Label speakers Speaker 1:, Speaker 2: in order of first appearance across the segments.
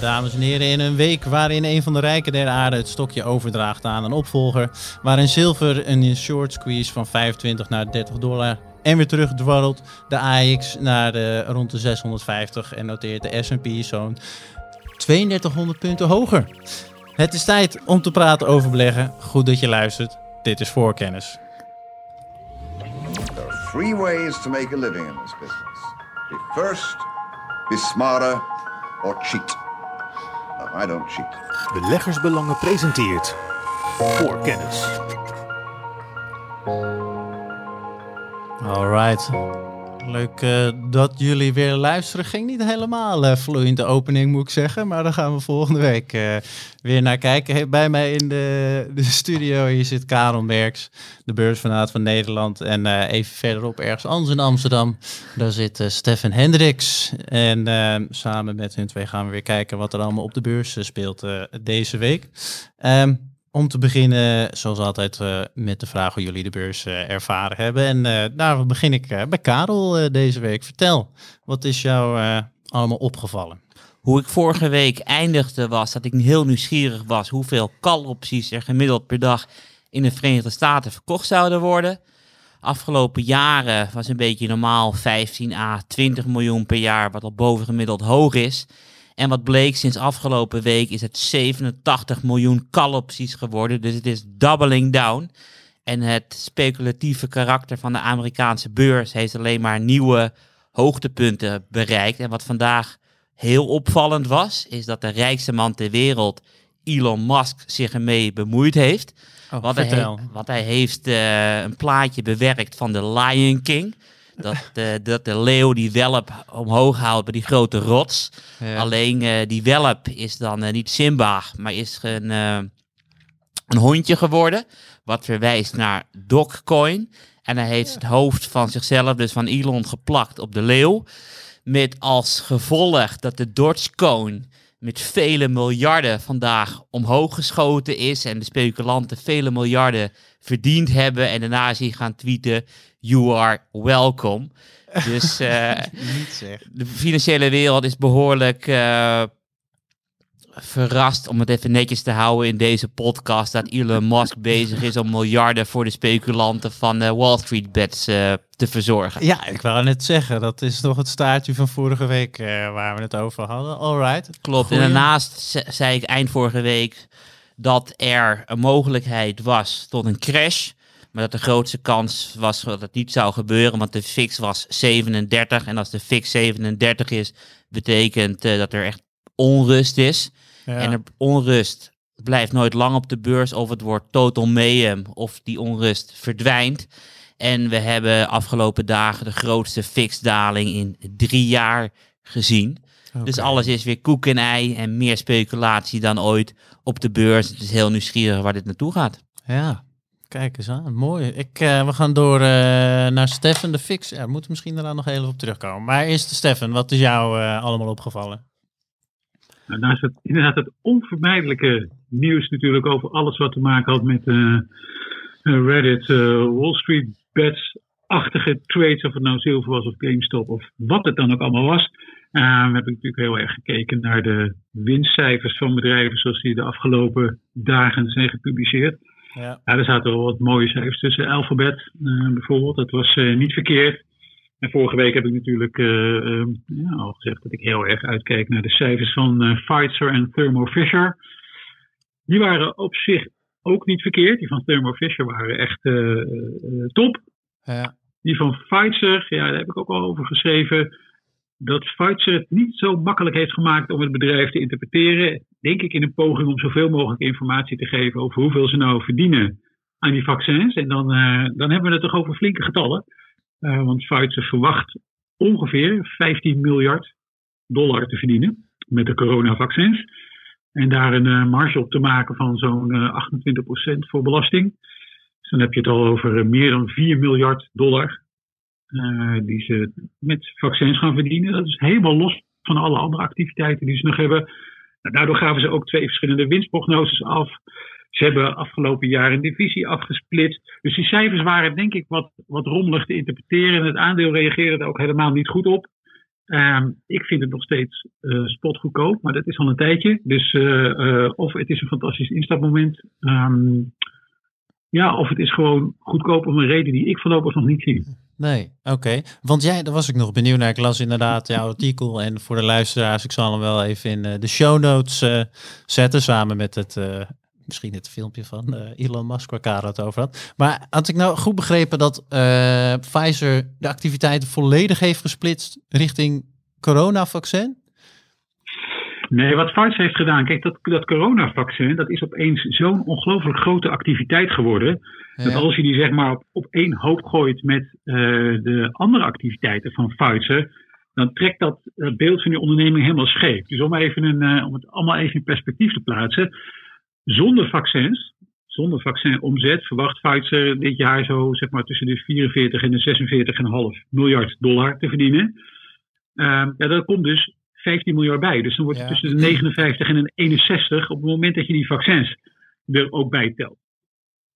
Speaker 1: Dames en heren, in een week waarin een van de rijken der aarde het stokje overdraagt aan een opvolger, waarin zilver een short squeeze van 25 naar 30 dollar en weer terug dwarrelt, de AX naar de, rond de 650 en noteert de S&P zo'n 3200 punten hoger. Het is tijd om te praten over beleggen. Goed dat je luistert. Dit is Voorkennis.
Speaker 2: There are three ways to make a living in this business. Be first, be smarter, or cheat. No, I don't cheat.
Speaker 3: Beleggersbelangen presenteert voor kennis.
Speaker 1: Alright. Leuk eh, dat jullie weer luisteren. Ging niet helemaal uh, vloeiend de opening, moet ik zeggen. Maar daar gaan we volgende week eh, weer naar kijken. Bij mij in de, de studio hier zit Karel Merks, de beursvanaat van Nederland. En even verderop, ergens anders in Amsterdam, daar zit Stefan Hendricks. En samen met hun twee gaan we weer kijken wat er allemaal op de beurs speelt deze week. Um, om te beginnen, zoals altijd, uh, met de vraag hoe jullie de beurs uh, ervaren hebben. En uh, daar begin ik bij Karel deze week. Vertel, wat is jou allemaal opgevallen?
Speaker 4: Hoe ik vorige week eindigde was dat ik heel nieuwsgierig was hoeveel call-opties er gemiddeld per dag in de Verenigde Staten verkocht zouden worden. Afgelopen jaren was een beetje normaal 15 à 20 miljoen per jaar, wat al bovengemiddeld hoog is. En wat bleek sinds afgelopen week is het 87 miljoen call-opties geworden. Dus het is doubling down. En het speculatieve karakter van de Amerikaanse beurs heeft alleen maar nieuwe hoogtepunten bereikt. En wat vandaag heel opvallend was, is dat de rijkste man ter wereld, Elon Musk, zich ermee bemoeid heeft.
Speaker 1: Oh, want, hij,
Speaker 4: want, hij, heeft uh, een plaatje bewerkt van de Lion King. Dat, de, dat de leeuw die welp omhoog houdt bij die grote rots. Alleen uh, die welp is dan uh, niet Simba, maar is een, uh, een hondje geworden. Wat verwijst naar Dogcoin. En hij heeft het hoofd van zichzelf, dus van Elon, geplakt op de leeuw. Met als gevolg dat de Dogecoin met vele miljarden vandaag omhoog geschoten is. En de speculanten vele miljarden verdiend hebben. En daarna is hij gaan tweeten: You are welcome. Dus uh, de financiële wereld is behoorlijk uh, verrast, om het even netjes te houden in deze podcast, dat Elon Musk bezig is om miljarden voor de speculanten van de Wall Street bets uh, te verzorgen.
Speaker 1: Ja, ik wou net zeggen, dat is nog het staartje van vorige week waar we het over hadden. Alright.
Speaker 4: Klopt. En daarnaast zei ik eind vorige week dat er een mogelijkheid was tot een crash. Maar dat de grootste kans was dat het niet zou gebeuren, want de fix was 37. En als de fix 37 is, betekent dat er echt onrust is. Ja. En er onrust blijft nooit lang op de beurs, of het wordt total mayhem, of die onrust verdwijnt. En we hebben afgelopen dagen de grootste fixdaling in drie jaar gezien. Okay. Dus alles is weer koek en ei en meer speculatie dan ooit op de beurs. Het is heel nieuwsgierig waar dit naartoe gaat.
Speaker 1: Ja, Kijk eens aan, mooi. Ik, uh, we gaan door uh, naar Stefan de Fix. Ja, we moeten misschien daarna nog even op terugkomen. Maar eerst Stefan, wat is jou uh, allemaal opgevallen?
Speaker 5: Nou, naast het, inderdaad het onvermijdelijke nieuws natuurlijk over alles wat te maken had met Reddit, Wall Street bets-achtige trades, of het nou zilver was of GameStop of wat het dan ook allemaal was. we hebben natuurlijk heel erg gekeken naar de winstcijfers van bedrijven zoals die de afgelopen dagen zijn gepubliceerd. Ja. ja, er zaten wel wat mooie cijfers tussen. Alphabet uh, bijvoorbeeld, dat was uh, niet verkeerd. En vorige week heb ik natuurlijk uh, ja, al gezegd dat ik heel erg uitkijk naar de cijfers van Pfizer en Thermo Fisher. Die waren op zich ook niet verkeerd. Die van Thermo Fisher waren echt top. Ja. Die van Pfizer, ja, daar heb ik ook al over geschreven dat Pfizer het niet zo makkelijk heeft gemaakt om het bedrijf te interpreteren. Denk ik in een poging om zoveel mogelijk informatie te geven over hoeveel ze nou verdienen aan die vaccins. En dan, uh, dan hebben we het toch over flinke getallen. Uh, want Pfizer verwacht ongeveer 15 miljard dollar te verdienen met de coronavaccins. En daar een uh, marge op te maken van zo'n 28% voor belasting. Dus dan heb je het al over meer dan 4 miljard dollar die ze met vaccins gaan verdienen. Dat is helemaal los van alle andere activiteiten die ze nog hebben. Nou, daardoor gaven ze ook twee verschillende winstprognoses af. Ze hebben afgelopen jaar een divisie afgesplitst. Dus die cijfers waren denk ik wat, wat rommelig te interpreteren. En het aandeel reageerde er ook helemaal niet goed op. Ehm, ik vind het nog steeds uh, spotgoedkoop, maar dat is al een tijdje. Dus uh, of het is een fantastisch instapmoment. Um, ja, of het is gewoon goedkoop om een reden die ik voorlopig nog niet zie.
Speaker 1: Nee, oké. Want jij, daar was ik nog benieuwd naar. Ik las inderdaad jouw artikel. En voor de luisteraars, ik zal hem wel even in de show notes zetten. Samen met het misschien het filmpje van uh, Elon Musk waar Karel het over had. Maar had ik nou goed begrepen dat uh, Pfizer de activiteiten volledig heeft gesplitst richting coronavaccin?
Speaker 5: Nee, wat Pfizer heeft gedaan, kijk, dat, dat coronavaccin, dat is opeens zo'n ongelooflijk grote activiteit geworden. Dat als je die zeg maar op, op één hoop gooit met uh, de andere activiteiten van Pfizer, dan trekt dat beeld van die onderneming helemaal scheef. Dus om, even een, om het allemaal even in perspectief te plaatsen. Zonder vaccins, zonder vaccinomzet, verwacht Pfizer dit jaar zo zeg maar, tussen de 44 en de 46,5 miljard dollar te verdienen. Uh, ja, daar komt dus 15 miljard bij. Dus dan wordt het tussen de 59 en de 61 op het moment dat je die vaccins er ook bij telt.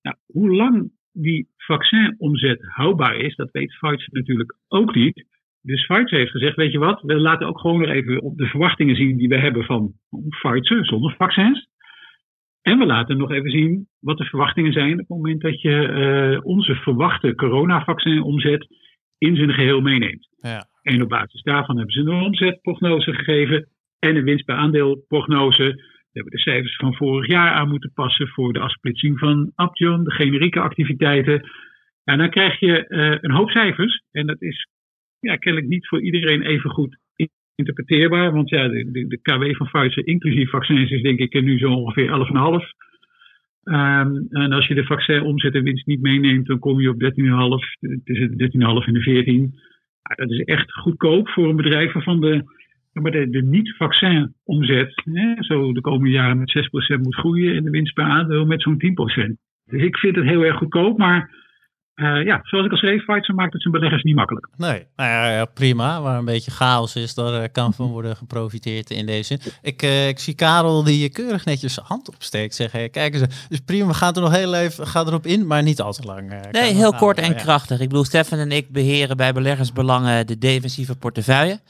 Speaker 5: Nou, hoe lang die vaccinomzet houdbaar is, dat weet Pfizer natuurlijk ook niet. Dus Pfizer heeft gezegd, weet je wat, we laten ook gewoon nog even op de verwachtingen zien die we hebben van Pfizer zonder vaccins. En we laten nog even zien wat de verwachtingen zijn op het moment dat je uh, onze verwachte coronavaccin omzet in zijn geheel meeneemt. Ja. En op basis daarvan hebben ze een omzetprognose gegeven en een winst per aandeelprognose. We hebben de cijfers van vorig jaar aan moeten passen voor de afsplitsing van Aption, de generieke activiteiten. En dan krijg je uh, een hoop cijfers. En dat is ja, kennelijk niet voor iedereen even goed interpreteerbaar. Want ja, de, de, de KW van Pfizer inclusief vaccins is denk ik nu zo ongeveer 11,5. Um, ehm, en als je de vaccin omzet en winst niet meeneemt, dan kom je op 13,5 tussen de 13,5 en de 14. Ja, dat is echt goedkoop voor een bedrijf waarvan de, maar de niet-vaccin omzet hè, zo de komende jaren met 6% moet groeien en de winst per aandeel met zo'n 10%. Dus ik vind het heel erg goedkoop, maar uh, ja, zoals ik al schreef, Pfizer maakt het zijn beleggers niet makkelijk.
Speaker 1: Nee, nou ja, prima. Waar een beetje chaos is, daar uh, kan van worden geprofiteerd in deze zin. Ik, uh, ik zie Karel die keurig netjes zijn hand opsteekt. Zeggen, kijk eens, dus prima, we gaan er nog heel even gaan erop in, maar niet al te lang.
Speaker 4: nee, heel kort en krachtig. Ik bedoel, Stefan en ik beheren bij beleggersbelangen de defensieve portefeuille.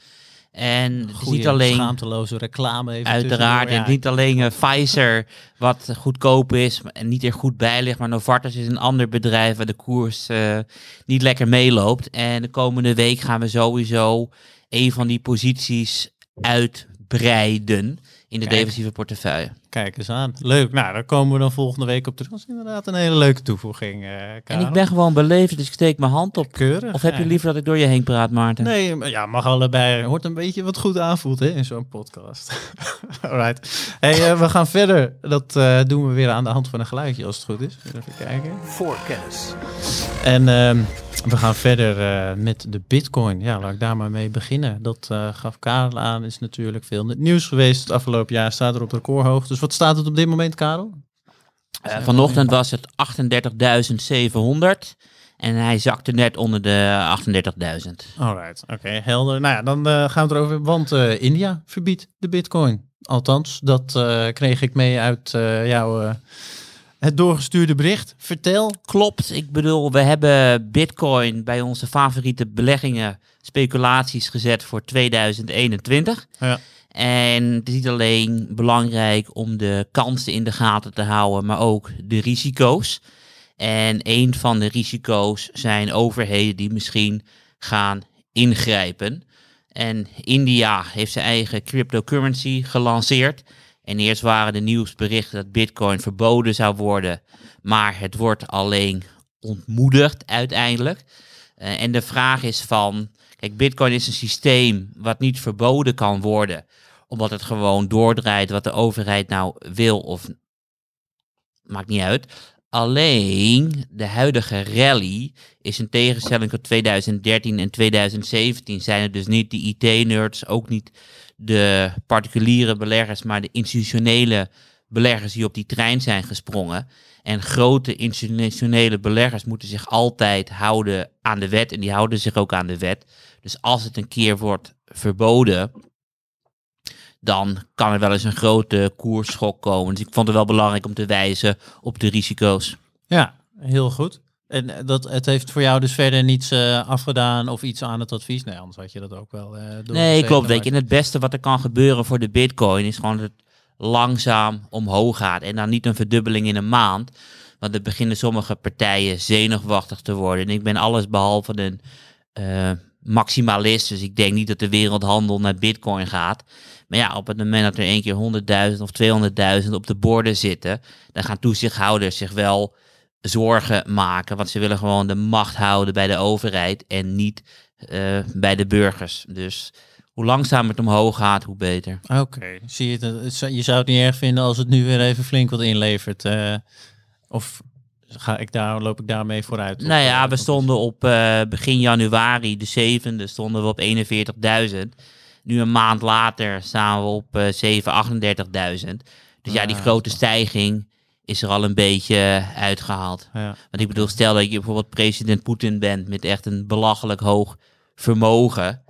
Speaker 4: En het is niet alleen.
Speaker 1: Schaamteloze reclame. Even
Speaker 4: uiteraard. En niet alleen uh, Pfizer, wat goedkoop is en niet er goed bij ligt. Maar Novartis is een ander bedrijf waar de koers uh, niet lekker meeloopt. En de komende week gaan we sowieso een van die posities uitbreiden in de Kijk. defensieve portefeuille.
Speaker 1: Kijk eens aan. Leuk. Nou, daar komen we dan volgende week op terug. Dat is inderdaad een hele leuke toevoeging. Uh,
Speaker 4: en ik ben gewoon beleefd, dus ik steek mijn hand op. Keurig. Of heb je liever dat ik door je heen praat, Maarten?
Speaker 1: Nee, ja, mag allebei. Hoort een beetje wat goed aanvoelt hè, in zo'n podcast. Alright. Hey, uh, we gaan verder. Dat uh, doen we weer aan de hand van een geluidje, als het goed is. Even kijken.
Speaker 3: Voor kennis.
Speaker 1: En ehm, we gaan verder uh, met de bitcoin. Ja, laat ik daar maar mee beginnen. Dat uh, gaf Karel aan, is natuurlijk veel in het nieuws geweest. Het afgelopen jaar staat er op recordhoogte. Dus wat staat het op dit moment, Karel?
Speaker 4: Uh, vanochtend was het 38.700. En hij zakte net onder de 38.000.
Speaker 1: Alright, oké, helder. Nou ja, dan gaan we erover. Want India verbiedt de bitcoin. Althans, dat kreeg ik mee uit jouw het doorgestuurde bericht. Vertel.
Speaker 4: Klopt. Ik bedoel, we hebben Bitcoin bij onze favoriete beleggingen, speculaties gezet voor 2021. Ja. En het is niet alleen belangrijk om de kansen in de gaten te houden, maar ook de risico's. En een van de risico's zijn overheden die misschien gaan ingrijpen. En India heeft zijn eigen cryptocurrency gelanceerd. En eerst waren de nieuwsberichten dat Bitcoin verboden zou worden, maar het wordt alleen ontmoedigd uiteindelijk. Uh, en de vraag is van, kijk, Bitcoin is een systeem wat niet verboden kan worden, omdat het gewoon doordraait wat de overheid nou wil of maakt niet uit. Alleen de huidige rally is in tegenstelling tot 2013 en 2017 zijn het dus niet de IT-nerds, ook niet de particuliere beleggers, maar de institutionele beleggers die op die trein zijn gesprongen. En grote institutionele beleggers moeten zich altijd houden aan de wet en die houden zich ook aan de wet. Dus als het een keer wordt verboden, dan kan er wel eens een grote koersschok komen. Dus ik vond het wel belangrijk om te wijzen op de risico's.
Speaker 1: Ja, heel goed. En eh, dat, het heeft voor jou dus verder niets uh, afgedaan of iets aan het advies? Nee, anders had je dat ook wel uh, door.
Speaker 4: Nee, klopt. Weet je, en het beste wat er kan gebeuren voor de bitcoin is gewoon dat het langzaam omhoog gaat. En dan niet een verdubbeling in een maand. Want er beginnen sommige partijen zenuwachtig te worden. En ik ben alles behalve een uh, maximalist. Dus ik denk niet dat de wereldhandel naar bitcoin gaat. Maar ja, op het moment dat er één keer 100.000 of 200.000 op de borden zitten, dan gaan toezichthouders zich wel zorgen maken. Want ze willen gewoon de macht houden bij de overheid en niet uh, bij de burgers. Dus hoe langzamer het omhoog gaat, hoe beter.
Speaker 1: Oké, zie je het? Je zou het niet erg vinden als het nu weer even flink wat inlevert. Uh, of ga ik daar, loop ik daarmee vooruit?
Speaker 4: Nou ja, we stonden op uh, begin januari, de 7e, stonden we op 41.000. Nu een maand later staan we op uh, 7, 38.000. Dus ja, die grote stijging is er al een beetje uitgehaald. Ja. Want ik bedoel, stel dat je bijvoorbeeld president Poetin bent met echt een belachelijk hoog vermogen.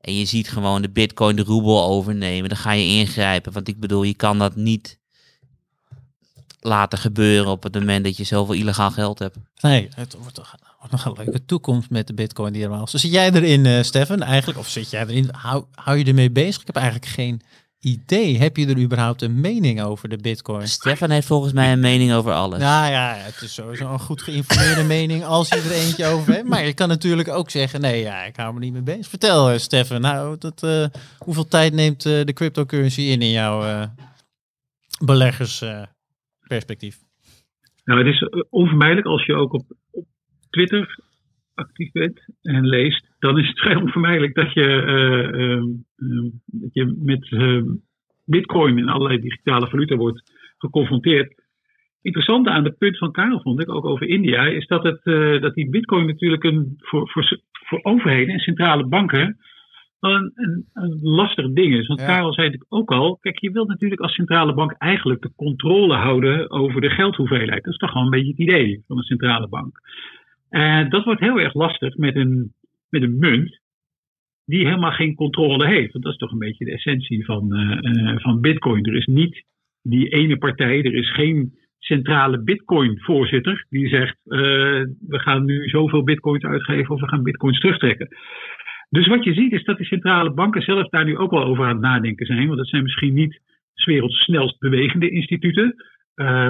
Speaker 4: En je ziet gewoon de bitcoin de roebel overnemen. Dan ga je ingrijpen. Want ik bedoel, je kan dat niet laten gebeuren op het moment dat je zoveel illegaal geld hebt.
Speaker 1: Nee, het wordt toch wordt nog een leuke toekomst met de bitcoin die er was. Dus zit jij erin, uh, Stefan, eigenlijk? Of zit jij erin? Hou, hou je ermee bezig? Ik heb eigenlijk geen idee. Heb je er überhaupt een mening over de bitcoin?
Speaker 4: Stefan heeft volgens mij een mening over alles.
Speaker 1: Nou ja, het is sowieso een goed geïnformeerde mening als je er eentje over hebt. Maar je kan natuurlijk ook zeggen, nee, ja, ik hou me niet mee bezig. Vertel, uh, Stefan, nou, dat, uh, hoeveel tijd neemt uh, de cryptocurrency in in jouw beleggersperspectief?
Speaker 5: nou, het is onvermijdelijk als je ook op, op Twitter actief bent en leest, dan is het vrij onvermijdelijk dat je, uh, uh, dat je met uh, bitcoin en allerlei digitale valuta wordt geconfronteerd. Interessante aan het punt van Karel vond ik, ook over India, is dat, het, dat die bitcoin natuurlijk een, voor, voor, voor overheden en centrale banken een, een, een lastig ding is. Want Karel zei het ook al, kijk, je wilt natuurlijk als centrale bank eigenlijk de controle houden over de geldhoeveelheid. Dat is toch gewoon een beetje het idee van een centrale bank. En dat wordt heel erg lastig met een, met een munt die helemaal geen controle heeft. Want dat is toch een beetje de essentie van, uh, van Bitcoin. Er is niet die ene partij, er is geen centrale Bitcoin-voorzitter die zegt: we gaan nu zoveel Bitcoins uitgeven of we gaan Bitcoins terugtrekken. Dus wat je ziet is dat de centrale banken zelf daar nu ook wel over aan het nadenken zijn. Want dat zijn misschien niet s werelds snelst bewegende instituten.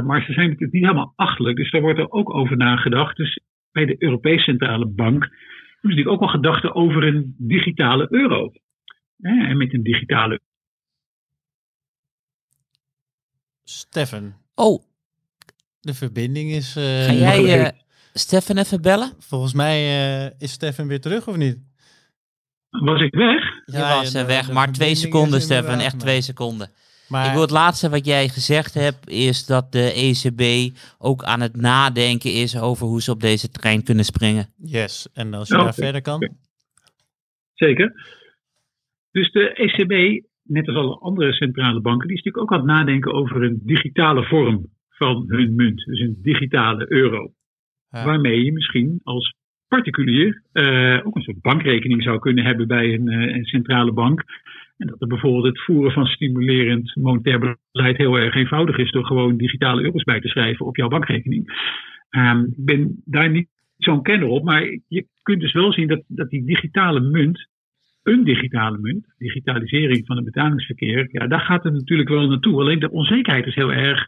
Speaker 5: Maar ze zijn natuurlijk niet helemaal achtelijk. Dus daar wordt er ook over nagedacht. Dus bij de Europese Centrale Bank hebben ze natuurlijk ook wel gedachten over een digitale euro. En met een digitale.
Speaker 1: Stefan.
Speaker 4: Oh.
Speaker 1: De verbinding is. Uh,
Speaker 4: Ga jij uh, Stefan even bellen?
Speaker 1: Volgens mij uh, is Stefan weer terug, of niet?
Speaker 5: Was ik weg?
Speaker 4: Je ja, was de, weg, de maar twee seconden, Stefan. Echt twee seconden. Maar... Ik wil het laatste wat jij gezegd hebt, is dat de ECB ook aan het nadenken is over hoe ze op deze trein kunnen springen.
Speaker 1: Yes, en als je daar verder kan.
Speaker 5: Zeker. Dus de ECB, net als alle andere centrale banken, die is natuurlijk ook aan het nadenken over een digitale vorm van hun munt. Dus een digitale euro. Waarmee je misschien als particulier uh, ook een soort bankrekening zou kunnen hebben bij een, uh, een centrale bank. En dat er bijvoorbeeld het voeren van stimulerend monetair beleid heel erg eenvoudig is door gewoon digitale euro's bij te schrijven op jouw bankrekening. Um, ik ben daar niet zo'n kenner op, maar je kunt dus wel zien dat, dat die digitale munt, een digitale munt, digitalisering van het betalingsverkeer, ja, daar gaat het natuurlijk wel naartoe. Alleen de onzekerheid is heel erg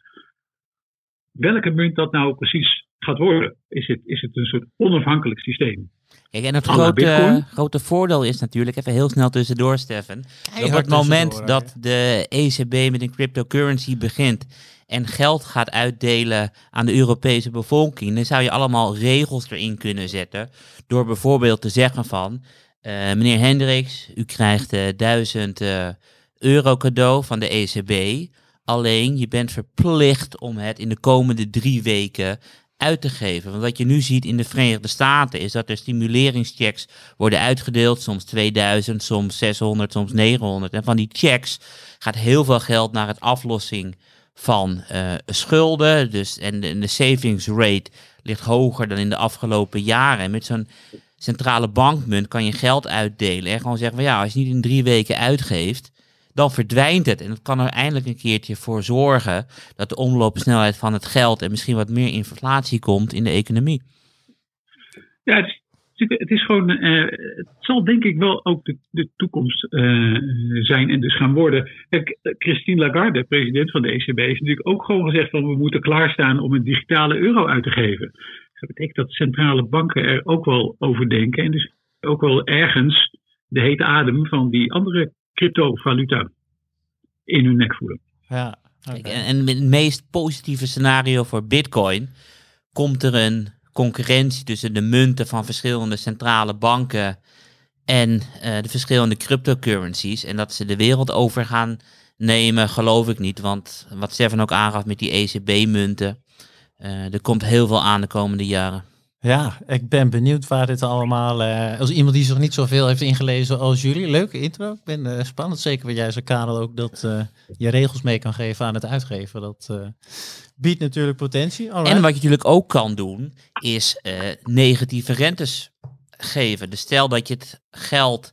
Speaker 5: welke munt dat nou precies gaat worden. Is het, is het een soort onafhankelijk systeem?
Speaker 4: Kijk, en het grote, grote voordeel is natuurlijk, even heel snel tussendoor, Stefan. op het moment dat de ECB met een cryptocurrency begint en geld gaat uitdelen aan de Europese bevolking, dan zou je allemaal regels erin kunnen zetten. Door bijvoorbeeld te zeggen van, uh, meneer Hendricks, u krijgt uh, 1000 uh, euro cadeau van de ECB. Alleen je bent verplicht om het in de komende drie weken uit te geven. Want wat je nu ziet in de Verenigde Staten is dat er stimuleringschecks worden uitgedeeld. Soms 2000, soms 600, soms 900. En van die checks gaat heel veel geld naar het aflossing van uh, schulden. Dus, en, de, en de savings rate ligt hoger dan in de afgelopen jaren. En met zo'n centrale bankmunt kan je geld uitdelen. En gewoon zeggen van ja, als je niet in drie weken uitgeeft dan verdwijnt het. En dat kan er eindelijk een keertje voor zorgen dat de omloopsnelheid van het geld en misschien wat meer inflatie komt in de economie.
Speaker 5: Ja, het is, het is gewoon, uh, het zal denk ik wel ook de, de toekomst uh, zijn en dus gaan worden. Christine Lagarde, president van de ECB, is natuurlijk ook gewoon gezegd van we moeten klaarstaan om een digitale euro uit te geven. Dat betekent dat centrale banken er ook wel over denken en dus ook wel ergens de hete adem van die andere cryptovaluta in hun nek voelen.
Speaker 4: Ja, okay. en, en het meest positieve scenario voor Bitcoin komt er een concurrentie tussen de munten van verschillende centrale banken en uh, de verschillende cryptocurrencies. En dat ze de wereld over gaan nemen, geloof ik niet. Want wat Stefan ook aangaf met die ECB-munten, uh, er komt heel veel aan de komende jaren.
Speaker 1: Ja, ik ben benieuwd waar dit allemaal. Uh, als iemand die zich niet zoveel heeft ingelezen als jullie. Leuke intro. Ik ben uh, spannend. Zeker wat jij zei, Karel, ook dat uh, je regels mee kan geven aan het uitgeven. Dat biedt natuurlijk potentie.
Speaker 4: Alright. En wat je natuurlijk ook kan doen, is negatieve rentes geven. Dus stel dat je het geld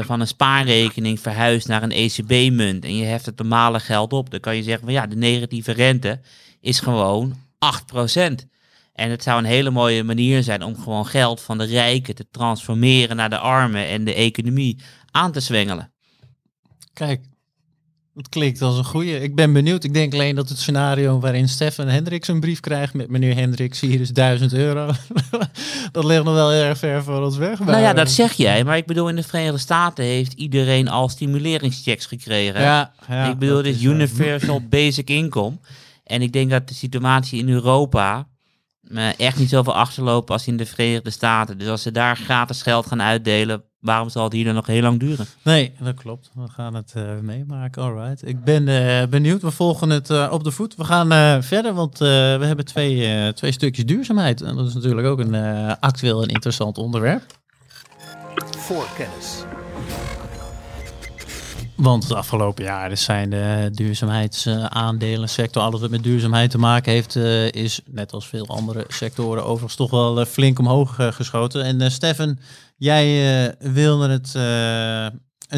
Speaker 4: van een spaarrekening verhuist naar een ECB-munt en je heft het normale geld op, dan kan je zeggen van ja, de negatieve rente is gewoon 8%. En het zou een hele mooie manier zijn om gewoon geld van de rijken te transformeren naar de armen en de economie aan te zwengelen.
Speaker 1: Kijk, dat klinkt als een goede. Ik ben benieuwd. Ik denk alleen dat het scenario waarin Stefan Hendricks een brief krijgt met meneer Hendricks, hier is 1000 euro. dat ligt nog wel erg ver voor ons weg.
Speaker 4: Nou ja, dat zeg jij. Maar ik bedoel, in de Verenigde Staten heeft iedereen al stimuleringschecks gekregen. Ja, ja ik bedoel, dit is universal basic income. En ik denk dat de situatie in Europa echt niet zoveel achterlopen als in de Verenigde Staten. Dus als ze daar gratis geld gaan uitdelen, waarom zal het hier dan nog heel lang duren?
Speaker 1: Nee, dat klopt. We gaan het uh, meemaken. Alright. Ik ben uh, benieuwd. We volgen het uh, op de voet. We gaan verder, want we hebben twee, twee stukjes duurzaamheid. En dat is natuurlijk ook een actueel en interessant onderwerp. Voor kennis. Want het afgelopen jaar zijn de duurzaamheidsaandelen sector, alles wat met duurzaamheid te maken heeft, eh, is net als veel andere sectoren overigens toch wel eh, flink omhoog eh, geschoten. En Stefan, jij wilde het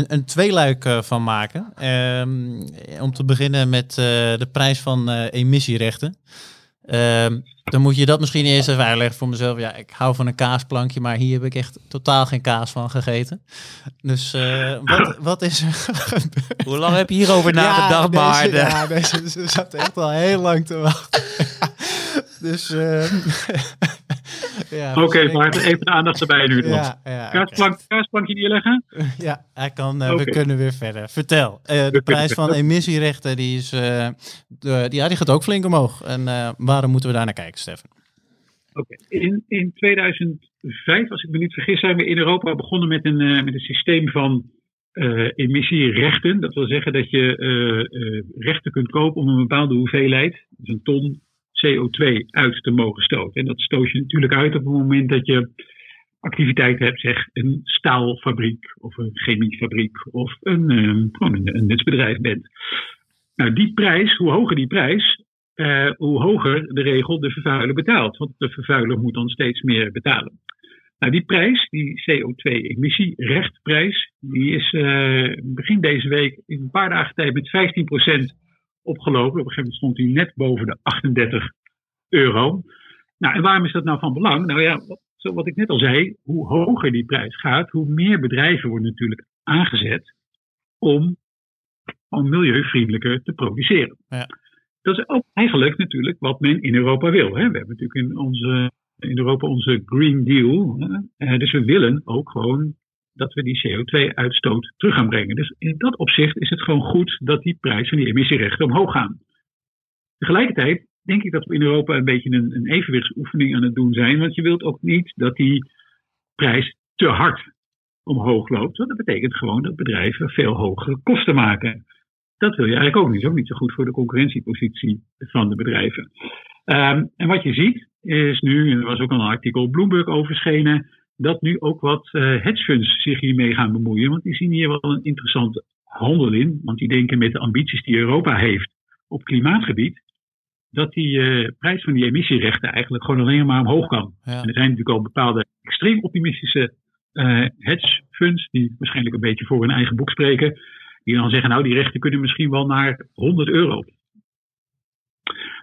Speaker 1: een, tweeluik van maken. Ehm, om te beginnen met de prijs van emissierechten. Ehm, dan moet je dat misschien eerst even uitleggen voor mezelf. Ja, ik hou van een kaasplankje, maar hier heb ik echt totaal geen kaas van gegeten. Dus uh, wat, wat is er
Speaker 4: Hoe lang heb je hierover nagedacht, ja, maar?
Speaker 1: Ja, deze, ze zat echt al heel lang te wachten. dus... Uh,
Speaker 5: ja, Oké, okay, maar even de aandacht erbij nu. Ja, ja, Kaasplank, okay. Kaasplankje neerleggen?
Speaker 1: Ja, hij kan, uh, okay. we kunnen weer verder. Vertel, uh, de prijs van emissierechten die, is, uh, de, die, ja, die gaat ook flink omhoog. En waarom moeten we daar naar kijken, Stefan?
Speaker 5: Oké, in, in 2005, als ik me niet vergis, zijn we in Europa begonnen met een, met een systeem van emissierechten. Dat wil zeggen dat je rechten kunt kopen om een bepaalde hoeveelheid, dus een ton CO2 uit te mogen stoten. En dat stoot je natuurlijk uit op het moment dat je activiteit hebt, zeg een staalfabriek of een chemiefabriek of een, um, een, nutsbedrijf bent. Nou, die prijs, hoe hoger die prijs, uh, hoe hoger de regel de vervuiler betaalt. Want de vervuiler moet dan steeds meer betalen. Nou, die prijs, die CO2-emissierechtprijs, die is uh, begin deze week in een paar dagen tijd met 15% opgelopen. Op een gegeven moment stond hij net boven de 38 euro. Nou, en waarom is dat nou van belang? Nou ja, wat, zo wat ik net al zei, hoe hoger die prijs gaat, hoe meer bedrijven worden natuurlijk aangezet om, om milieuvriendelijker te produceren. Ja. Dat is ook eigenlijk natuurlijk wat men in Europa wil. Hè. We hebben natuurlijk in, onze, in Europa onze Green Deal. Hè. Dus we willen ook gewoon dat we die CO2-uitstoot terug gaan brengen. Dus in dat opzicht is het gewoon goed dat die prijs van die emissierechten omhoog gaan. Tegelijkertijd denk ik dat we in Europa een beetje een, een evenwichtsoefening aan het doen zijn, want je wilt ook niet dat die prijs te hard omhoog loopt. Want dat betekent gewoon dat bedrijven veel hogere kosten maken. Dat wil je eigenlijk ook niet. Dat is ook niet zo goed voor de concurrentiepositie van de bedrijven. Um, en wat je ziet is nu, en er was ook al een artikel Bloomberg over dat nu ook wat uh, hedge funds zich hiermee gaan bemoeien. Want die zien hier wel een interessante handel in. Want die denken met de ambities die Europa heeft op klimaatgebied, dat die uh, prijs van die emissierechten eigenlijk gewoon alleen maar omhoog kan. En er zijn natuurlijk al bepaalde extreem optimistische uh, hedge funds, die waarschijnlijk een beetje voor hun eigen boek spreken, die dan zeggen, nou die rechten kunnen misschien wel naar 100 euro.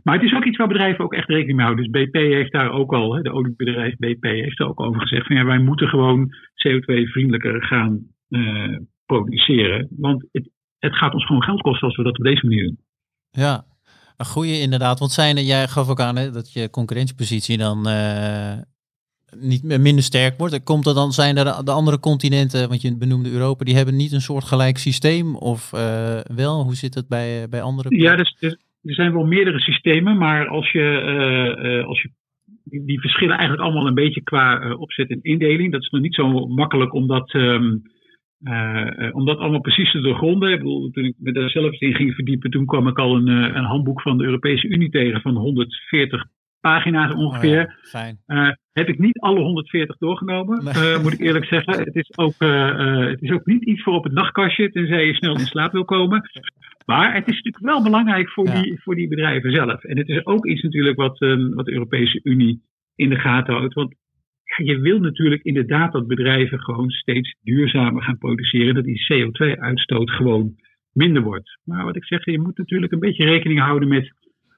Speaker 5: Maar het is ook iets waar bedrijven ook echt rekening mee houden. Dus BP heeft daar ook al, de oliebedrijf BP heeft er ook over gezegd van ja, wij moeten gewoon CO2-vriendelijker gaan uh, produceren. Want het, het gaat ons gewoon geld kosten als we dat op deze manier doen.
Speaker 1: Ja, een goede inderdaad. Want zijn er, jij gaf ook aan hè, dat je concurrentiepositie dan uh, niet minder sterk wordt. Komt er dan, zijn er de andere continenten, want je benoemde Europa, die hebben niet een soort gelijk systeem? Of uh, wel? Hoe zit het bij, bij andere?
Speaker 5: Ja, dus, dus, er zijn wel meerdere systemen, maar als je, uh, als je die verschillen eigenlijk allemaal een beetje qua opzet en indeling. Dat is nog niet zo makkelijk om dat, um, om dat allemaal precies te doorgronden. Ik bedoel, toen ik me daar zelf in ging verdiepen, toen kwam ik al een, een handboek van de Europese Unie tegen van 140 pagina's ongeveer.
Speaker 1: Oh ja,
Speaker 5: uh, heb ik niet alle 140 doorgenomen, nee. uh, moet ik eerlijk zeggen. Het is, ook, uh, het is ook niet iets voor op het nachtkastje, tenzij je snel in slaap wil komen. Maar het is natuurlijk wel belangrijk voor, ja. die, voor die bedrijven zelf. En het is ook iets natuurlijk wat, um, wat de Europese Unie in de gaten houdt. Want je wil natuurlijk inderdaad dat bedrijven gewoon steeds duurzamer gaan produceren. Dat die CO2-uitstoot gewoon minder wordt. Maar wat ik zeg, je moet natuurlijk een beetje rekening houden met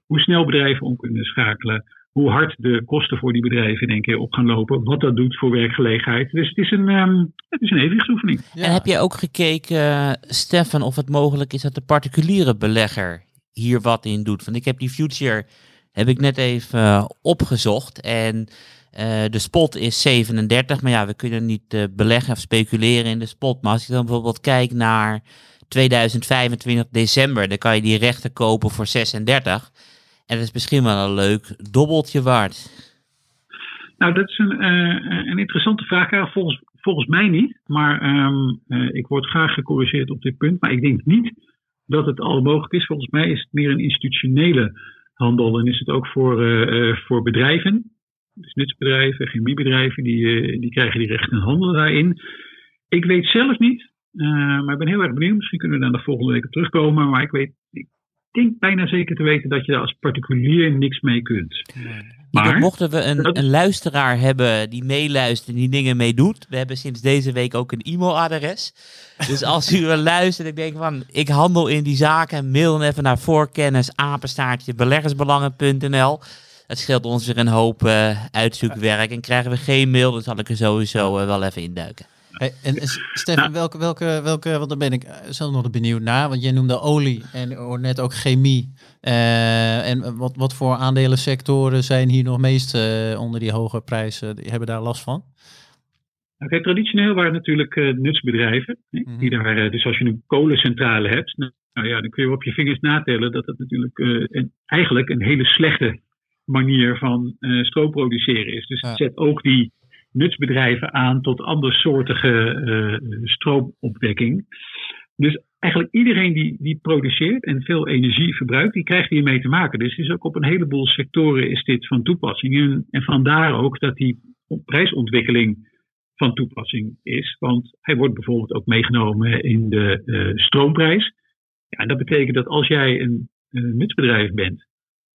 Speaker 5: hoe snel bedrijven om kunnen schakelen, hoe hard de kosten voor die bedrijven in één keer op gaan lopen, wat dat doet voor werkgelegenheid. Dus het is een, um, het is een evenwichtsoefening.
Speaker 4: Ja. En heb je ook gekeken, Stefan, of het mogelijk is dat de particuliere belegger hier wat in doet? Want ik heb die future, heb ik net even uh, opgezocht en uh, de spot is 37, maar ja, we kunnen niet beleggen of speculeren in de spot. Maar als je dan bijvoorbeeld kijkt naar 2025 december, dan kan je die rechten kopen voor 36. En dat is misschien wel een leuk dobbeltje waard.
Speaker 5: Nou, dat is een, uh, een interessante vraag. Volgens, volgens mij niet. Maar um, uh, ik word graag gecorrigeerd op dit punt. Maar ik denk niet dat het al mogelijk is. Volgens mij is het meer een institutionele handel. En is het ook voor, uh, voor bedrijven. Dus nutsbedrijven, chemiebedrijven, die, die krijgen die rechten en handelen daarin. Ik weet zelf niet, maar ik ben heel erg benieuwd. Misschien kunnen we daar de volgende week op terugkomen. Maar ik weet, denk bijna zeker te weten dat je daar als particulier niks mee kunt.
Speaker 4: Maar mochten we een, dat... een, luisteraar hebben die meeluistert en die dingen meedoet. We hebben sinds deze week ook een e-mailadres. Dus als u luistert en denkt van ik handel in die zaken, mail dan even naar voorkennis beleggersbelangen.nl. Het scheelt ons weer een hoop uh, uitzoekwerk. En krijgen we geen mail, dan zal ik er sowieso uh, wel even induiken.
Speaker 1: Hey, en Stefan, nou, welke, welke, welke, want daar ben ik zelf nog benieuwd naar, want jij noemde olie en net ook chemie. Uh, en wat, wat voor aandelensectoren zijn hier nog meest uh, onder die hoge prijzen, die hebben daar last van?
Speaker 5: Okay, traditioneel waren het natuurlijk uh, nutsbedrijven. Mm -hmm. die daar, dus als je een kolencentrale hebt, nou, nou ja, dan kun je op je vingers natellen dat het natuurlijk een, eigenlijk een hele slechte manier van stroom produceren is. Dus ja. zet ook die nutsbedrijven aan tot andersoortige uh, stroomopwekking. Dus eigenlijk iedereen die, die produceert en veel energie verbruikt, die krijgt hiermee te maken. Dus is ook op een heleboel sectoren is dit van toepassing. En, en vandaar ook dat die prijsontwikkeling van toepassing is. Want hij wordt bijvoorbeeld ook meegenomen in de uh, stroomprijs. Ja, en dat betekent dat als jij een, nutsbedrijf bent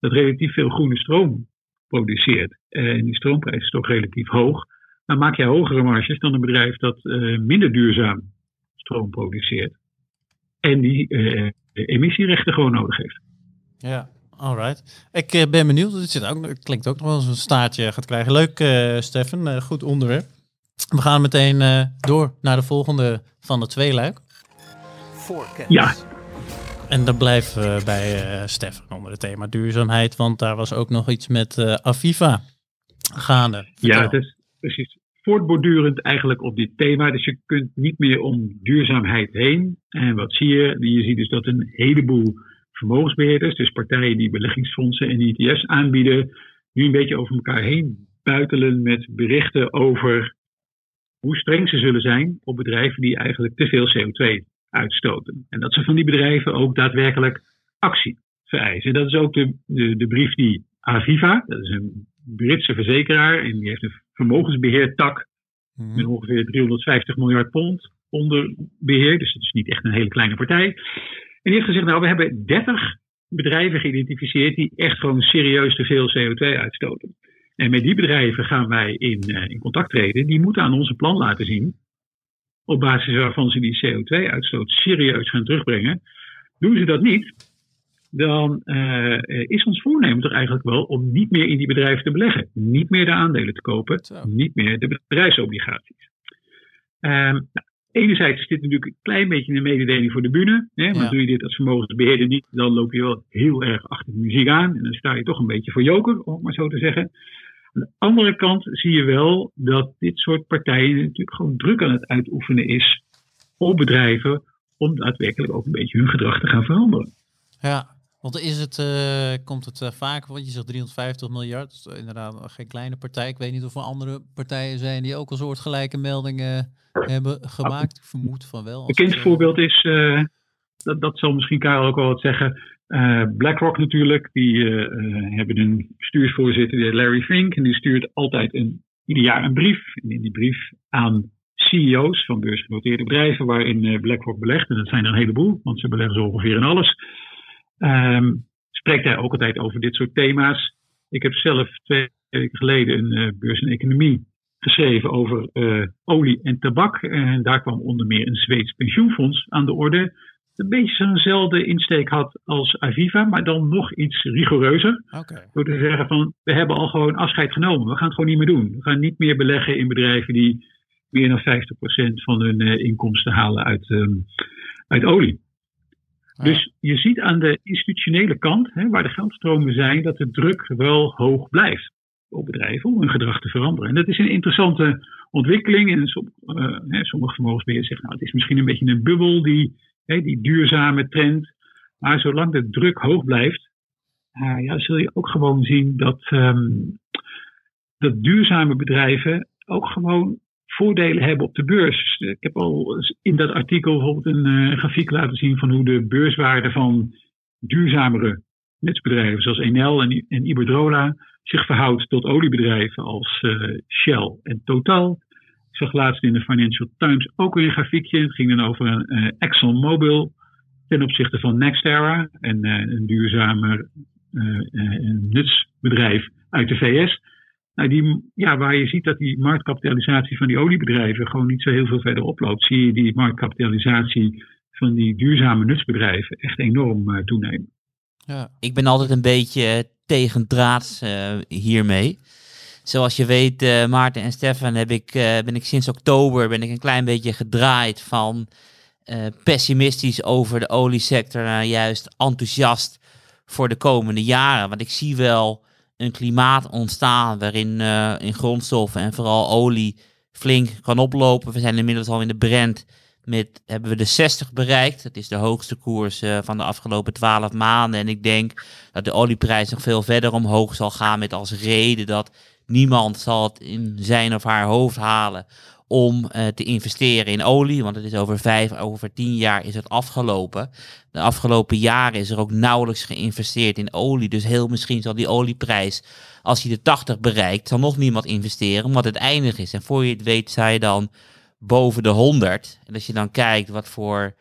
Speaker 5: dat relatief veel groene stroom produceert en die stroomprijs is toch relatief hoog, dan maak je hogere marges dan een bedrijf dat uh, minder duurzaam stroom produceert. En die uh, emissierechten gewoon nodig heeft.
Speaker 1: Ja, alright. Ik uh, ben benieuwd. Het, zit ook, het klinkt ook nog wel eens een staartje gaat krijgen. Leuk, Stefan. goed onderwerp. We gaan meteen door naar de volgende van de twee luik.
Speaker 5: Ja.
Speaker 1: En dan blijven we bij Stefan onder het thema duurzaamheid. Want daar was ook nog iets met Aviva gaande.
Speaker 5: Vertel. Ja, het is precies voortbordurend eigenlijk op dit thema. Dus je kunt niet meer om duurzaamheid heen. En wat zie je? Je ziet dus dat een heleboel vermogensbeheerders, dus partijen die beleggingsfondsen en ETF's aanbieden, nu een beetje over elkaar heen buitelen met berichten over hoe streng ze zullen zijn op bedrijven die eigenlijk te veel CO2 uitstoten. En dat ze van die bedrijven ook daadwerkelijk actie vereisen. Dat is ook de, de, de brief die Aviva, dat is een Britse verzekeraar, en die heeft een vermogensbeheertak mm. met ongeveer 350 miljard pond onder beheer. Dus het is niet echt een hele kleine partij. En die heeft gezegd, nou we hebben 30 bedrijven geïdentificeerd die echt gewoon serieus te veel CO2 uitstoten. En met die bedrijven gaan wij in, uh, in contact treden. Die moeten aan onze plan laten zien, op basis waarvan ze die CO2-uitstoot serieus gaan terugbrengen. Doen ze dat niet, dan uh, is ons voornemen toch eigenlijk wel om niet meer in die bedrijven te beleggen. Niet meer de aandelen te kopen, Zo. niet meer de bedrijfsobligaties. Um, nou, enerzijds is dit natuurlijk een klein beetje een mededeling voor de bühne. Hè, maar doe je dit als vermogensbeheerder niet, dan loop je wel heel erg achter de muziek aan. En dan sta je toch een beetje voor joker, om het maar zo te zeggen. Aan de andere kant zie je wel dat dit soort partijen natuurlijk gewoon druk aan het uitoefenen is op bedrijven om daadwerkelijk ook een beetje hun gedrag te gaan veranderen.
Speaker 1: Ja, want is het, uh, komt het uh, vaak, want je zegt 350 miljard, dat is inderdaad geen kleine partij. Ik weet niet of er andere partijen zijn die ook al soortgelijke meldingen hebben gemaakt. Ik vermoed van wel.
Speaker 5: Een kind voorbeeld is, uh, dat, dat zal misschien Karel ook wel wat zeggen, BlackRock natuurlijk. Die hebben een bestuursvoorzitter, Larry Fink, en die stuurt altijd een, ieder jaar een brief. En in die brief aan CEO's van beursgenoteerde bedrijven waarin BlackRock belegt. En dat zijn er een heleboel, want ze beleggen zo ongeveer in alles. Um, spreekt hij ook altijd over dit soort thema's. Ik heb zelf twee weken geleden een uh, beurs en economie geschreven over uh, olie en tabak. En daar kwam onder meer een Zweeds pensioenfonds aan de orde. Een beetje zo'nzelfde insteek had als Aviva, maar dan nog iets rigoureuzer. Okay. Door te zeggen van, we hebben al gewoon afscheid genomen. We gaan het gewoon niet meer doen. We gaan niet meer beleggen in bedrijven die meer dan 50% van hun uh, inkomsten halen uit, um, uit olie. Dus je ziet aan de institutionele kant, hè, waar de geldstromen zijn, dat de druk wel hoog blijft op bedrijven om hun gedrag te veranderen. En dat is een interessante ontwikkeling. En som, uh, hè, sommige vermogensbeheerders zeggen, nou, het is misschien een beetje een bubbel, die, hè, die duurzame trend. Maar zolang de druk hoog blijft, uh, ja, zul je ook gewoon zien dat, um, dat duurzame bedrijven ook gewoon voordelen hebben op de beurs. Ik heb al in dat artikel bijvoorbeeld een uh, grafiek laten zien van hoe de beurswaarde van duurzamere netsbedrijven zoals Enel en, en Iberdrola zich verhoudt tot oliebedrijven als uh, Shell en Total. Ik zag laatst in de Financial Times ook weer een grafiekje. Het ging dan over een uh, ExxonMobil ten opzichte van NextEra, en, een duurzamer nutsbedrijf uit de VS. Nou, die, ja, waar je ziet dat die marktkapitalisatie van die oliebedrijven gewoon niet zo heel veel verder oploopt, zie je die marktkapitalisatie van die duurzame nutsbedrijven echt enorm uh, toenemen.
Speaker 4: Ja. Ik ben altijd een beetje tegendraads uh, hiermee. Zoals je weet, Maarten en Stefan, heb ik, ben ik sinds oktober ben ik een klein beetje gedraaid van pessimistisch over de oliesector naar juist enthousiast voor de komende jaren. Want ik zie wel een klimaat ontstaan waarin uh, in grondstoffen en vooral olie flink kan oplopen. We zijn inmiddels al in de Brent met hebben we de 60 bereikt. Dat is de hoogste koers uh, van de afgelopen 12 maanden. En ik denk dat de olieprijs nog veel verder omhoog zal gaan met als reden dat niemand zal het in zijn of haar hoofd halen om uh, te investeren in olie. Want het is over vijf, over tien jaar is het afgelopen. De afgelopen jaren is er ook nauwelijks geïnvesteerd in olie. Dus heel misschien zal die olieprijs, als hij de 80 bereikt, zal nog niemand investeren, omdat het eindig is. En voor je het weet, zij je dan boven de 100. En als je dan kijkt wat voor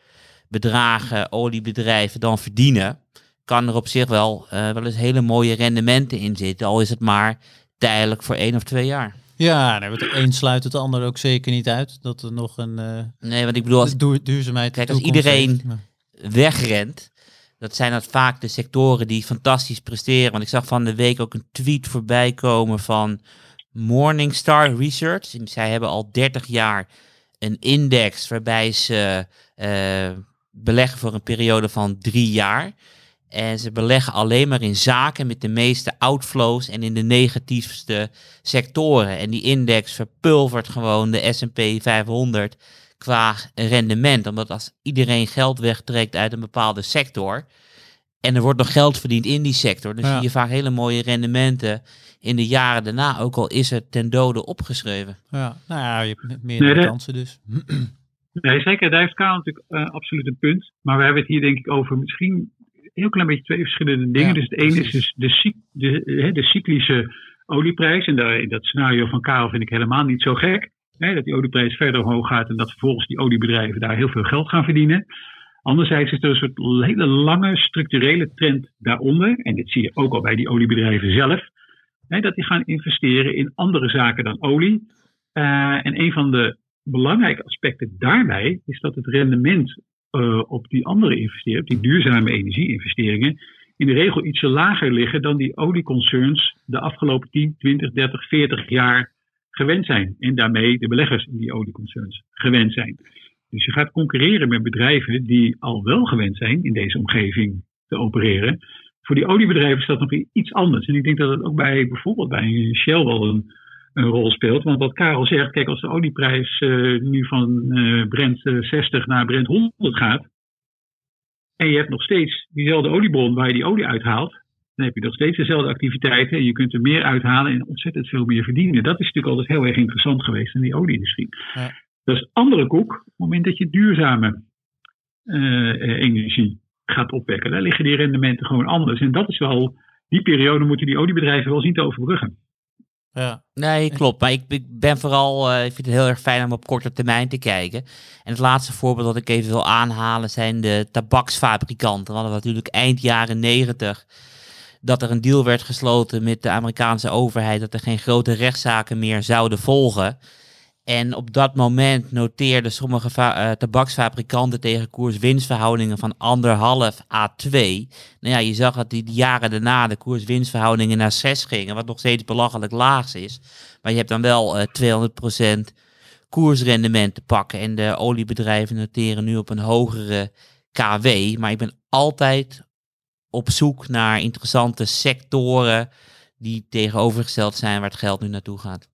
Speaker 4: bedragen oliebedrijven dan verdienen, kan er op zich wel, uh, wel eens hele mooie rendementen in zitten. Al is het maar tijdelijk voor één of twee jaar.
Speaker 1: Ja, nee, het een sluit het ander ook zeker niet uit. Dat er nog een uh,
Speaker 4: nee, want ik bedoel, als,
Speaker 1: duurzaamheid.
Speaker 4: Kijk, als iedereen wegrent, dat zijn dat vaak de sectoren die fantastisch presteren. Want ik zag van de week ook een tweet voorbij komen van Morningstar Research. Zij hebben al 30 jaar een index waarbij ze uh, beleggen voor een periode van drie jaar. En ze beleggen alleen maar in zaken met de meeste outflows en in de negatiefste sectoren. En die index verpulvert gewoon de SP 500 qua rendement. Omdat als iedereen geld wegtrekt uit een bepaalde sector en er wordt nog geld verdiend in die sector, dan zie je vaak hele mooie rendementen in de jaren daarna, ook al is het ten dode opgeschreven.
Speaker 1: Ja, nou ja, je hebt meer kansen dus.
Speaker 5: Nee, zeker. Daar heeft Karel natuurlijk uh, absoluut een punt. Maar we hebben het hier denk ik over misschien heel klein beetje twee verschillende dingen. dus het ene is dus de, de, de, cyclische olieprijs. En daar, dat scenario van Karel vind ik helemaal niet zo gek. Hè, dat die olieprijs verder omhoog gaat en dat vervolgens die oliebedrijven daar heel veel geld gaan verdienen. Anderzijds is er een soort hele lange structurele trend daaronder. En dit zie je ook al bij die oliebedrijven zelf. Hè, dat die gaan investeren in andere zaken dan olie. Uh, en een van de belangrijke aspecten daarbij is dat het rendement uh, op die andere investeringen, die duurzame energie-investeringen, in de regel iets lager liggen dan die olieconcerns de afgelopen 10, 20, 30, 40 jaar gewend zijn. En daarmee de beleggers in die olieconcerns gewend zijn. Dus je gaat concurreren met bedrijven die al wel gewend zijn in deze omgeving te opereren. Voor die oliebedrijven is dat nog iets anders. En ik denk dat het ook bij bijvoorbeeld bij Shell wel een, een rol speelt. Want wat Karel zegt, kijk, als de olieprijs uh, nu van uh, Brent 60 naar Brent 100 gaat. En je hebt nog steeds diezelfde oliebron waar je die olie uithaalt. Dan heb je nog steeds dezelfde activiteiten. En je kunt er meer uithalen en ontzettend veel meer verdienen. Dat is natuurlijk altijd heel erg interessant geweest in die olieindustrie. Ja. Dat is andere koek op het moment dat je duurzame uh, energie gaat opwekken. Daar liggen die rendementen gewoon anders. En dat is wel, die periode moeten die oliebedrijven wel zien te overbruggen.
Speaker 4: Ja. Nee, klopt. Maar ik, ik ben vooral, uh, ik vind het heel erg fijn om op korte termijn te kijken. En het laatste voorbeeld dat ik even wil aanhalen zijn de tabaksfabrikanten. We hadden natuurlijk eind jaren negentig dat er een deal werd gesloten met de Amerikaanse overheid dat er geen grote rechtszaken meer zouden volgen. En op dat moment noteerden sommige uh, tabaksfabrikanten tegen koers-winstverhoudingen van anderhalf a 2. Nou ja, je zag dat die, jaren daarna de koers-winstverhoudingen naar 6 gingen, wat nog steeds belachelijk laag is. Maar je hebt dan wel uh, 200% koersrendement te pakken. En de oliebedrijven noteren nu op een hogere KW. Maar ik ben altijd op zoek naar interessante sectoren die tegenovergesteld zijn waar het geld nu naartoe gaat.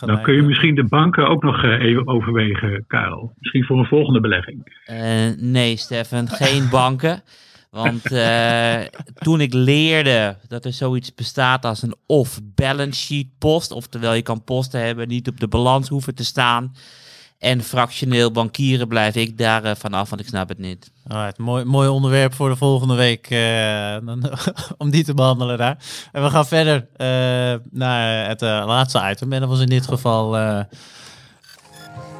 Speaker 5: Dan kun je misschien de banken ook nog eh, even overwegen, Karel. Misschien voor een volgende belegging.
Speaker 4: Uh, nee, Stefan, geen banken. Want uh, toen ik leerde dat er zoiets bestaat als een off-balance sheet post, oftewel je kan posten hebben, niet op de balans hoeven te staan, en fractioneel bankieren blijf ik daar uh, vanaf, want ik snap het niet.
Speaker 1: Alright, mooi, mooi onderwerp voor de volgende week uh, om die te behandelen daar. En we gaan verder uh, naar het laatste item. En dat was in dit geval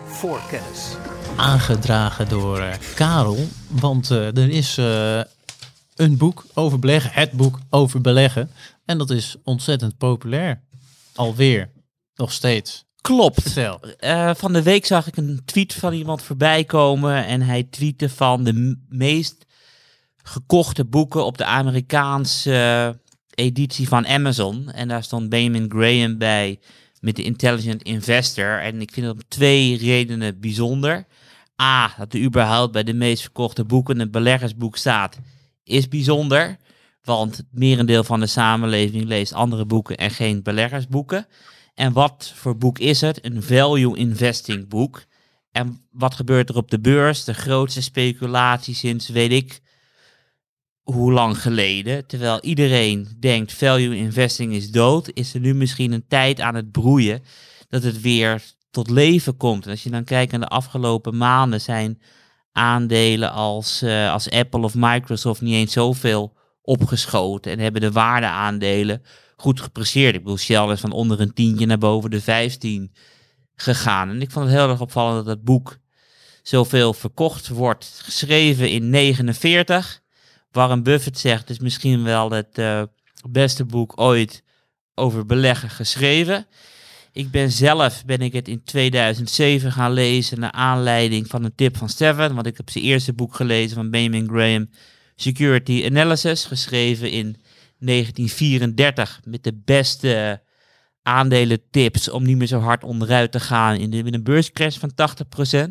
Speaker 3: voorkennis.
Speaker 1: Aangedragen door Karel. Want er is een boek over beleggen, het boek over beleggen. En dat is ontzettend populair. Alweer, nog steeds.
Speaker 4: Klopt. Uh, van de week zag ik een tweet van iemand voorbij komen en hij tweette van de meest gekochte boeken op de Amerikaanse editie van Amazon. En daar stond Benjamin Graham bij met de Intelligent Investor. En ik vind dat om twee redenen bijzonder. A, dat er überhaupt bij de meest verkochte boeken een beleggersboek staat, is bijzonder. Want het merendeel van de samenleving leest andere boeken en geen beleggersboeken. En wat voor boek is het? Een value investing boek. En wat gebeurt er op de beurs? De grootste speculatie sinds weet ik hoe lang geleden. Terwijl iedereen denkt value investing is dood, is er nu misschien een tijd aan het broeien dat het weer tot leven komt. En als je dan kijkt naar de afgelopen maanden zijn aandelen als, uh, als Apple of Microsoft niet eens zoveel opgeschoten en hebben de waardeaandelen goed gepresteerd. Ik bedoel, Shell is van onder een tientje naar boven de 15 gegaan. En ik vond het heel erg opvallend dat het boek zoveel verkocht wordt. Geschreven in 49. Warren Buffett zegt, het is misschien wel het uh, beste boek ooit over beleggen geschreven. Ik ben zelf, ben ik het in 2007 gaan lezen naar aanleiding van een tip van Steven. Want ik heb zijn eerste boek gelezen van Benjamin Graham, Security Analysis, geschreven in 1934 met de beste aandelentips om niet meer zo hard onderuit te gaan in, de, in een beurscrash van 80%.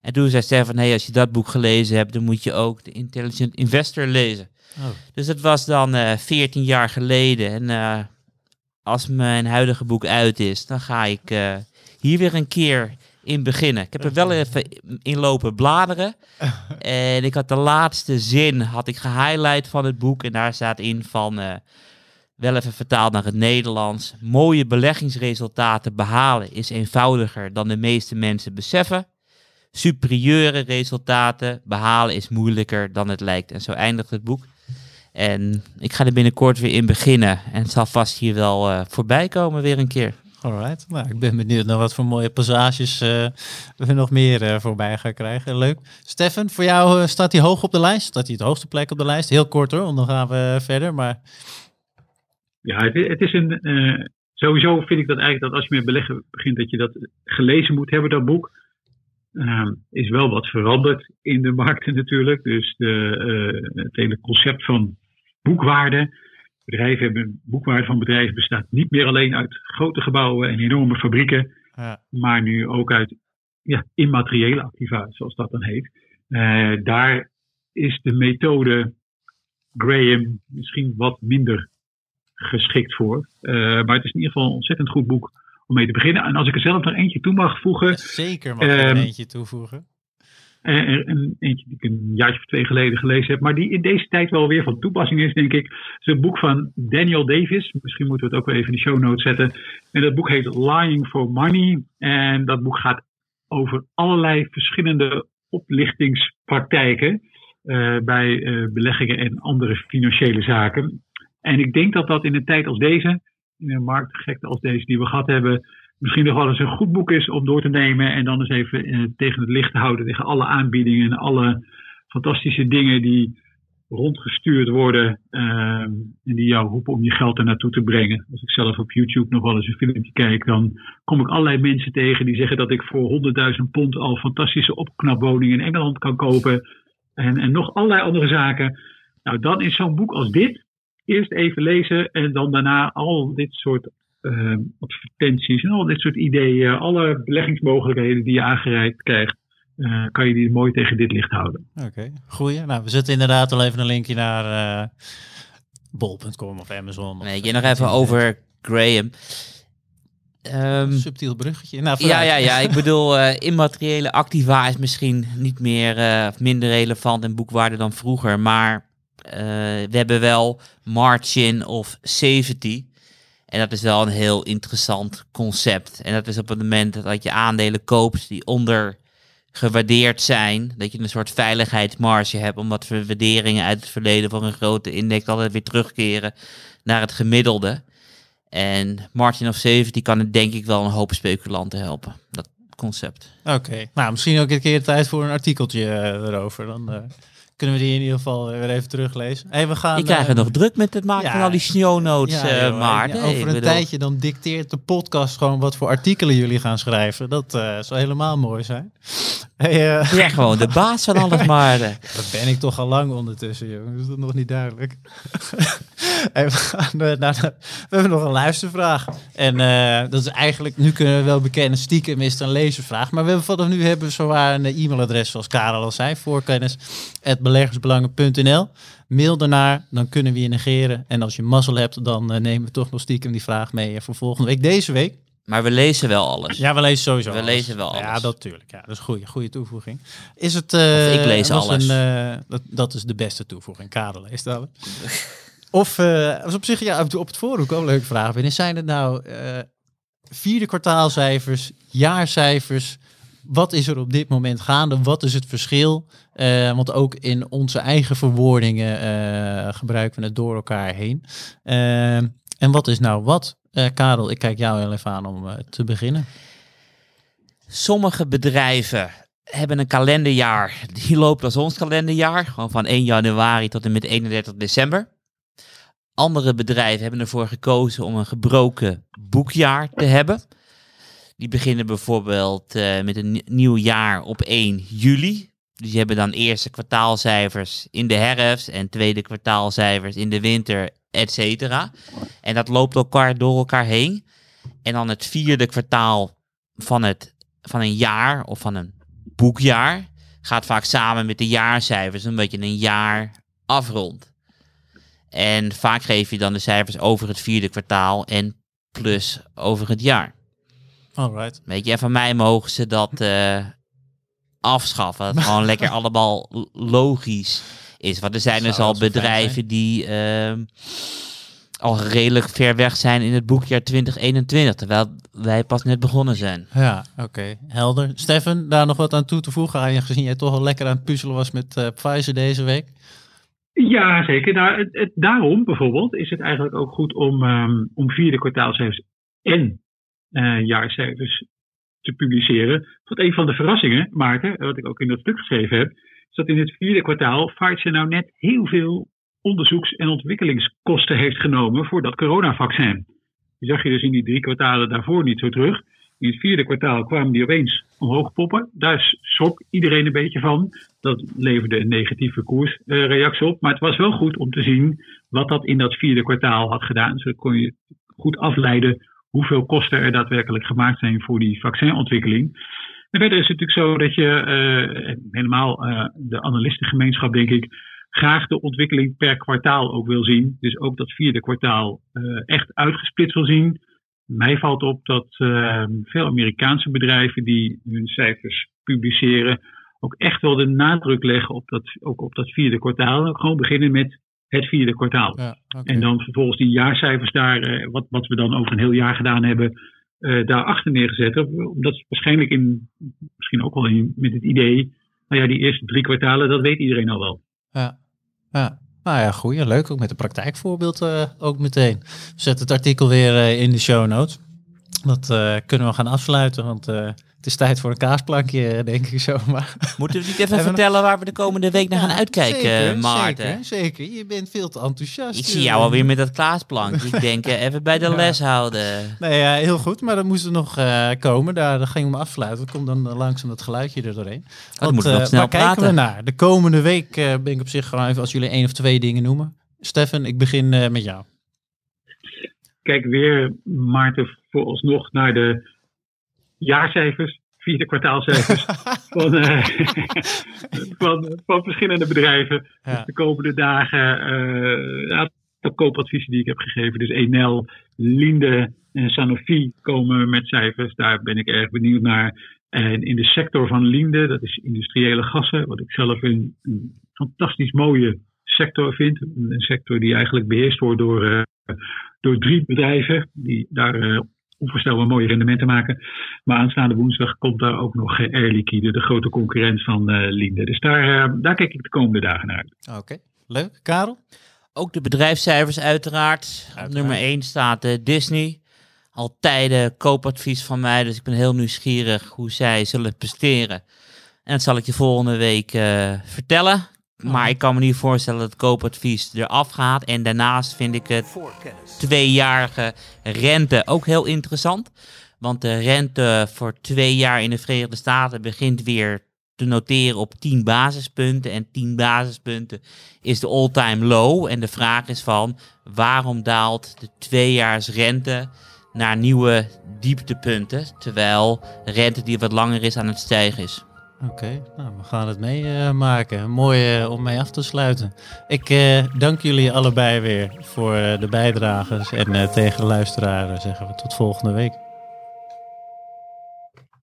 Speaker 4: En toen zei Stefan, hey, als je dat boek gelezen hebt, dan moet je ook de Intelligent Investor lezen. Oh. Dus dat was dan uh, eh, 14 jaar geleden. En uh, als mijn huidige boek uit is, dan ga ik uh, hier weer een keer in beginnen. Ik heb er wel even in lopen bladeren. en ik had de laatste zin had ik gehighlight van het boek. En daar staat in van, uh, wel even vertaald naar het Nederlands. Mooie beleggingsresultaten behalen is eenvoudiger dan de meeste mensen beseffen. Superieure resultaten behalen is moeilijker dan het lijkt. En zo eindigt het boek. En ik ga er binnenkort weer in beginnen. En het zal vast hier wel uh, voorbij komen weer een keer.
Speaker 1: Alright, nou, ik ben benieuwd naar wat voor mooie passages uh, we nog meer uh, voorbij gaan krijgen. Leuk. Stefan, voor jou uh, staat hij hoog op de lijst? Staat hij het hoogste plek op de lijst? Heel kort hoor, want dan gaan we verder. Maar...
Speaker 5: Ja, het, is een. sowieso vind ik dat eigenlijk dat als je met beleggen begint, dat je dat gelezen moet hebben, dat boek. ehm, is wel wat veranderd in de markten natuurlijk. Dus de, eh, het hele concept van boekwaarde. Bedrijven hebben, boekwaarde van bedrijven bestaat niet meer alleen uit grote gebouwen en enorme fabrieken.
Speaker 1: Ja.
Speaker 5: Maar nu ook uit ja, immateriële activa, zoals dat dan heet. Eh, daar is de methode Graham misschien wat minder geschikt voor. Eh, maar het is in ieder geval een ontzettend goed boek om mee te beginnen. En als ik er zelf nog eentje toe mag voegen.
Speaker 1: Zeker mag ik er
Speaker 5: Ehm,
Speaker 1: eentje toevoegen.
Speaker 5: Eh, er een, eentje die ik een jaartje of twee geleden gelezen heb. Maar die in deze tijd wel weer van toepassing is, denk ik. Het is een boek van Daniel Davis. Misschien moeten we het ook wel even in de show notes zetten. En dat boek heet Lying for Money. En dat boek gaat over allerlei verschillende oplichtingspraktijken. eh, bij eh, beleggingen en andere financiële zaken. En ik denk dat dat in een tijd als deze, in een marktgekte als deze die we gehad hebben, misschien nog wel eens een goed boek is om door te nemen en dan eens even eh, tegen het licht te houden tegen alle aanbiedingen en alle fantastische dingen die rondgestuurd worden ehm, en die jou roepen om je geld er naartoe te brengen. Als ik zelf op YouTube nog wel eens een filmpje kijk, dan kom ik allerlei mensen tegen die zeggen dat ik voor 100.000 pond al fantastische opknapwoningen in Engeland kan kopen en, en nog allerlei andere zaken. Nou, dan is zo'n boek als dit eerst even lezen en dan daarna al dit soort eh, advertenties en al dit soort ideeën, alle beleggingsmogelijkheden die je aangereikt krijgt, eh, kan je die mooi tegen dit licht houden.
Speaker 1: Oké, goeie. Nou, we zetten inderdaad al even een linkje naar eh bol.com of Amazon.
Speaker 4: Nee, je nog
Speaker 1: eh,
Speaker 4: even over Graham. Ehm,
Speaker 1: Subtiel bruggetje. Nou,
Speaker 4: ja, ja, ja, ik bedoel, eh, immateriële activa is misschien niet meer eh, of minder relevant en boekwaarde dan vroeger. Maar eh, we hebben wel margin of safety. En dat is wel een heel interessant concept. En dat is op het moment dat je aandelen koopt die ondergewaardeerd zijn, dat je een soort veiligheidsmarge hebt, omdat waarderingen uit het verleden van een grote index altijd weer terugkeren naar het gemiddelde. En margin of safety kan het denk ik wel een hoop speculanten helpen. Dat concept.
Speaker 1: Oké, nou misschien ook een keer tijd voor een artikeltje eh, erover. Dan eh, kunnen we die in ieder geval weer even teruglezen. Hey, we gaan,
Speaker 4: Je krijgt
Speaker 1: eh,
Speaker 4: het nog druk met het maken
Speaker 1: ja.
Speaker 4: van al die show notes,
Speaker 1: ja,
Speaker 4: eh,
Speaker 1: joh,
Speaker 4: Maarten.
Speaker 1: ja,
Speaker 4: Ik
Speaker 1: over een
Speaker 4: bedoel,
Speaker 1: tijdje dan dicteert de podcast gewoon wat voor artikelen jullie gaan schrijven. Dat eh, zou helemaal mooi zijn. Hey, eh,
Speaker 4: Je bent gewoon de baas van alles, Maarten.
Speaker 1: dat ben ik toch al lang ondertussen, jongen. Is dat nog niet duidelijk? Hey, we, gaan, eh, naar de- we hebben nog een luistervraag. En eh, dat is eigenlijk, nu kunnen we wel bekennen, stiekem is het een lezersvraag. Maar we hebben vanaf nu hebben we zowaar een eh, e-mailadres, zoals Karel al zei, voorkennis.beleggersbelangen.nl. Mail daarnaar, dan kunnen we je negeren. En als je mazzel hebt, dan eh, nemen we toch nog stiekem die vraag mee eh, voor volgende week. Deze week.
Speaker 4: Maar we lezen wel alles.
Speaker 1: Ja, we lezen sowieso.
Speaker 4: We
Speaker 1: alles.
Speaker 4: lezen wel
Speaker 1: Ja,
Speaker 4: alles.
Speaker 1: dat natuurlijk. Ja, dat is een goede, goede toevoeging. Is het? eh,
Speaker 4: ik lees
Speaker 1: was
Speaker 4: alles.
Speaker 1: Een, eh, dat, dat is de beste toevoeging. Karel leest alles. of eh, was op zich ja, op, het forum ook een leuke vraag binnen. Zijn het nou eh, vierde kwartaalcijfers, jaarcijfers? Wat is er op dit moment gaande? Wat is het verschil? Eh, want ook in onze eigen verwoordingen eh, gebruiken we het door elkaar heen. Eh, en wat is nou wat? Eh, Karel, ik kijk jou heel even aan om eh, te beginnen.
Speaker 4: Sommige bedrijven hebben een kalenderjaar. Die loopt als ons kalenderjaar. Gewoon van 1 januari tot en met 31 december. Andere bedrijven hebben ervoor gekozen om een gebroken boekjaar te hebben. Die beginnen bijvoorbeeld eh, met een ni- nieuw jaar op 1 juli. Dus die hebben dan eerste kwartaalcijfers in de herfst en tweede kwartaalcijfers in de winter, et cetera. En dat loopt elkaar door elkaar heen. En dan het vierde kwartaal van, het, van een jaar of van een boekjaar gaat vaak samen met de jaarcijfers, omdat je een jaar afrondt. En vaak geef je dan de cijfers over het vierde kwartaal en plus over het jaar.
Speaker 1: Alright.
Speaker 4: Weet je, en van mij mogen ze dat eh, afschaffen. Dat gewoon lekker allemaal logisch is. Want er zijn dus al bedrijven die ehm, al redelijk ver weg zijn in het boekjaar 2021. Terwijl wij pas net begonnen zijn.
Speaker 1: Ja, oké. Helder. Stefan, daar nog wat aan toe te voegen? Aangezien jij toch al lekker aan het puzzelen was met eh, Pfizer deze week.
Speaker 5: Ja, zeker. Nou, het, het- daarom bijvoorbeeld is het eigenlijk ook goed om, ehm, om vierde kwartaalcijfers en eh, jaarcijfers te publiceren. Wat een van de verrassingen, Maarten, wat ik ook in dat stuk geschreven heb, dat in het vierde kwartaal Pfizer nou net heel veel onderzoeks- en ontwikkelingskosten heeft genomen voor dat coronavaccin. Die zag je dus in die drie kwartalen daarvoor niet zo terug. In het vierde kwartaal kwamen die opeens omhoog poppen. Daar schrok iedereen een beetje van. Dat leverde een negatieve koersreactie op. Maar het was wel goed om te zien wat dat in dat vierde kwartaal had gedaan. Zo kon je goed afleiden hoeveel kosten er daadwerkelijk gemaakt zijn voor die vaccinontwikkeling. En verder is het natuurlijk zo dat je uh, helemaal uh, de analistengemeenschap, denk ik, graag de ontwikkeling per kwartaal ook wil zien. Dus ook dat vierde kwartaal uh, echt uitgesplitst wil zien. Mij valt op dat veel Amerikaanse bedrijven die hun cijfers publiceren, ook echt wel de nadruk leggen op dat, ook op dat vierde kwartaal. Gewoon beginnen met het vierde kwartaal. Ja, okay. En dan vervolgens die jaarcijfers daar, wat, wat we dan over een heel jaar gedaan hebben, uh, daarachter neergezet. Omdat waarschijnlijk in, misschien ook wel in, met het idee, nou ja, die eerste drie kwartalen, dat weet iedereen al wel.
Speaker 1: Ja, ja. Nou ja, goed. Leuk. Ook met een praktijkvoorbeeld uh, ook meteen. Zet het artikel weer uh, in de show notes. Dat kunnen we gaan afsluiten, want is tijd voor een kaasplankje, denk ik zo. Maar
Speaker 4: Moeten we niet even vertellen waar we de komende week naar gaan uitkijken,
Speaker 1: zeker,
Speaker 4: Maarten?
Speaker 1: Zeker, zeker. Je bent veel te enthousiast.
Speaker 4: Ik zie jou alweer met dat kaasplankje. ik denk even bij de les houden.
Speaker 1: Nee, ja, heel goed. Maar dat moest er nog uh, komen. Daar, daar ging we afsluiten. Er komt dan langzaam dat geluidje er doorheen.
Speaker 4: Want, moet nog snel
Speaker 1: waar
Speaker 4: praten.
Speaker 1: kijken we naar? De komende week uh, ben ik op zich gewoon even als jullie één of twee dingen noemen. Stefan, ik begin uh, met jou.
Speaker 5: Kijk weer, Maarten, vooralsnog naar de jaarcijfers vierde kwartaalcijfers van, uh, van, van verschillende bedrijven. Ja. Dus de komende dagen, uh, ja, de koopadviezen die ik heb gegeven, dus Enel, Linde en Sanofi komen met cijfers. Daar ben ik erg benieuwd naar. En in de sector van Linde, dat is industriële gassen, wat ik zelf een, een fantastisch mooie sector vind. Een sector die eigenlijk beheerst wordt door, uh, door drie bedrijven die daar onvoorstelbaar mooie rendementen maken. Maar aanstaande woensdag komt daar ook nog Air Liquide, de grote concurrent van uh, Linde. Dus daar, uh, daar kijk ik de komende dagen naar uit.
Speaker 1: Oké, okay. leuk. Karel?
Speaker 4: Ook de bedrijfscijfers uiteraard. uiteraard. Op nummer 1 staat uh, Disney. Al tijden koopadvies van mij, dus ik ben heel nieuwsgierig hoe zij zullen presteren. En dat zal ik je volgende week vertellen. Maar ik kan me niet voorstellen dat het koopadvies eraf gaat. En daarnaast vind ik het tweejarige rente ook heel interessant. Want de rente voor twee jaar in de Verenigde Staten begint weer te noteren op 10 basispunten. En 10 basispunten is de all-time low. En de vraag is van waarom daalt de tweejaarsrente naar nieuwe dieptepunten. Terwijl de rente die wat langer is aan het stijgen is.
Speaker 1: Oké, nou, we gaan het meemaken. Uh, Mooi uh, om mee af te sluiten. Ik uh, dank jullie allebei weer voor de bijdrages. En tegen de luisteraar zeggen we tot volgende week.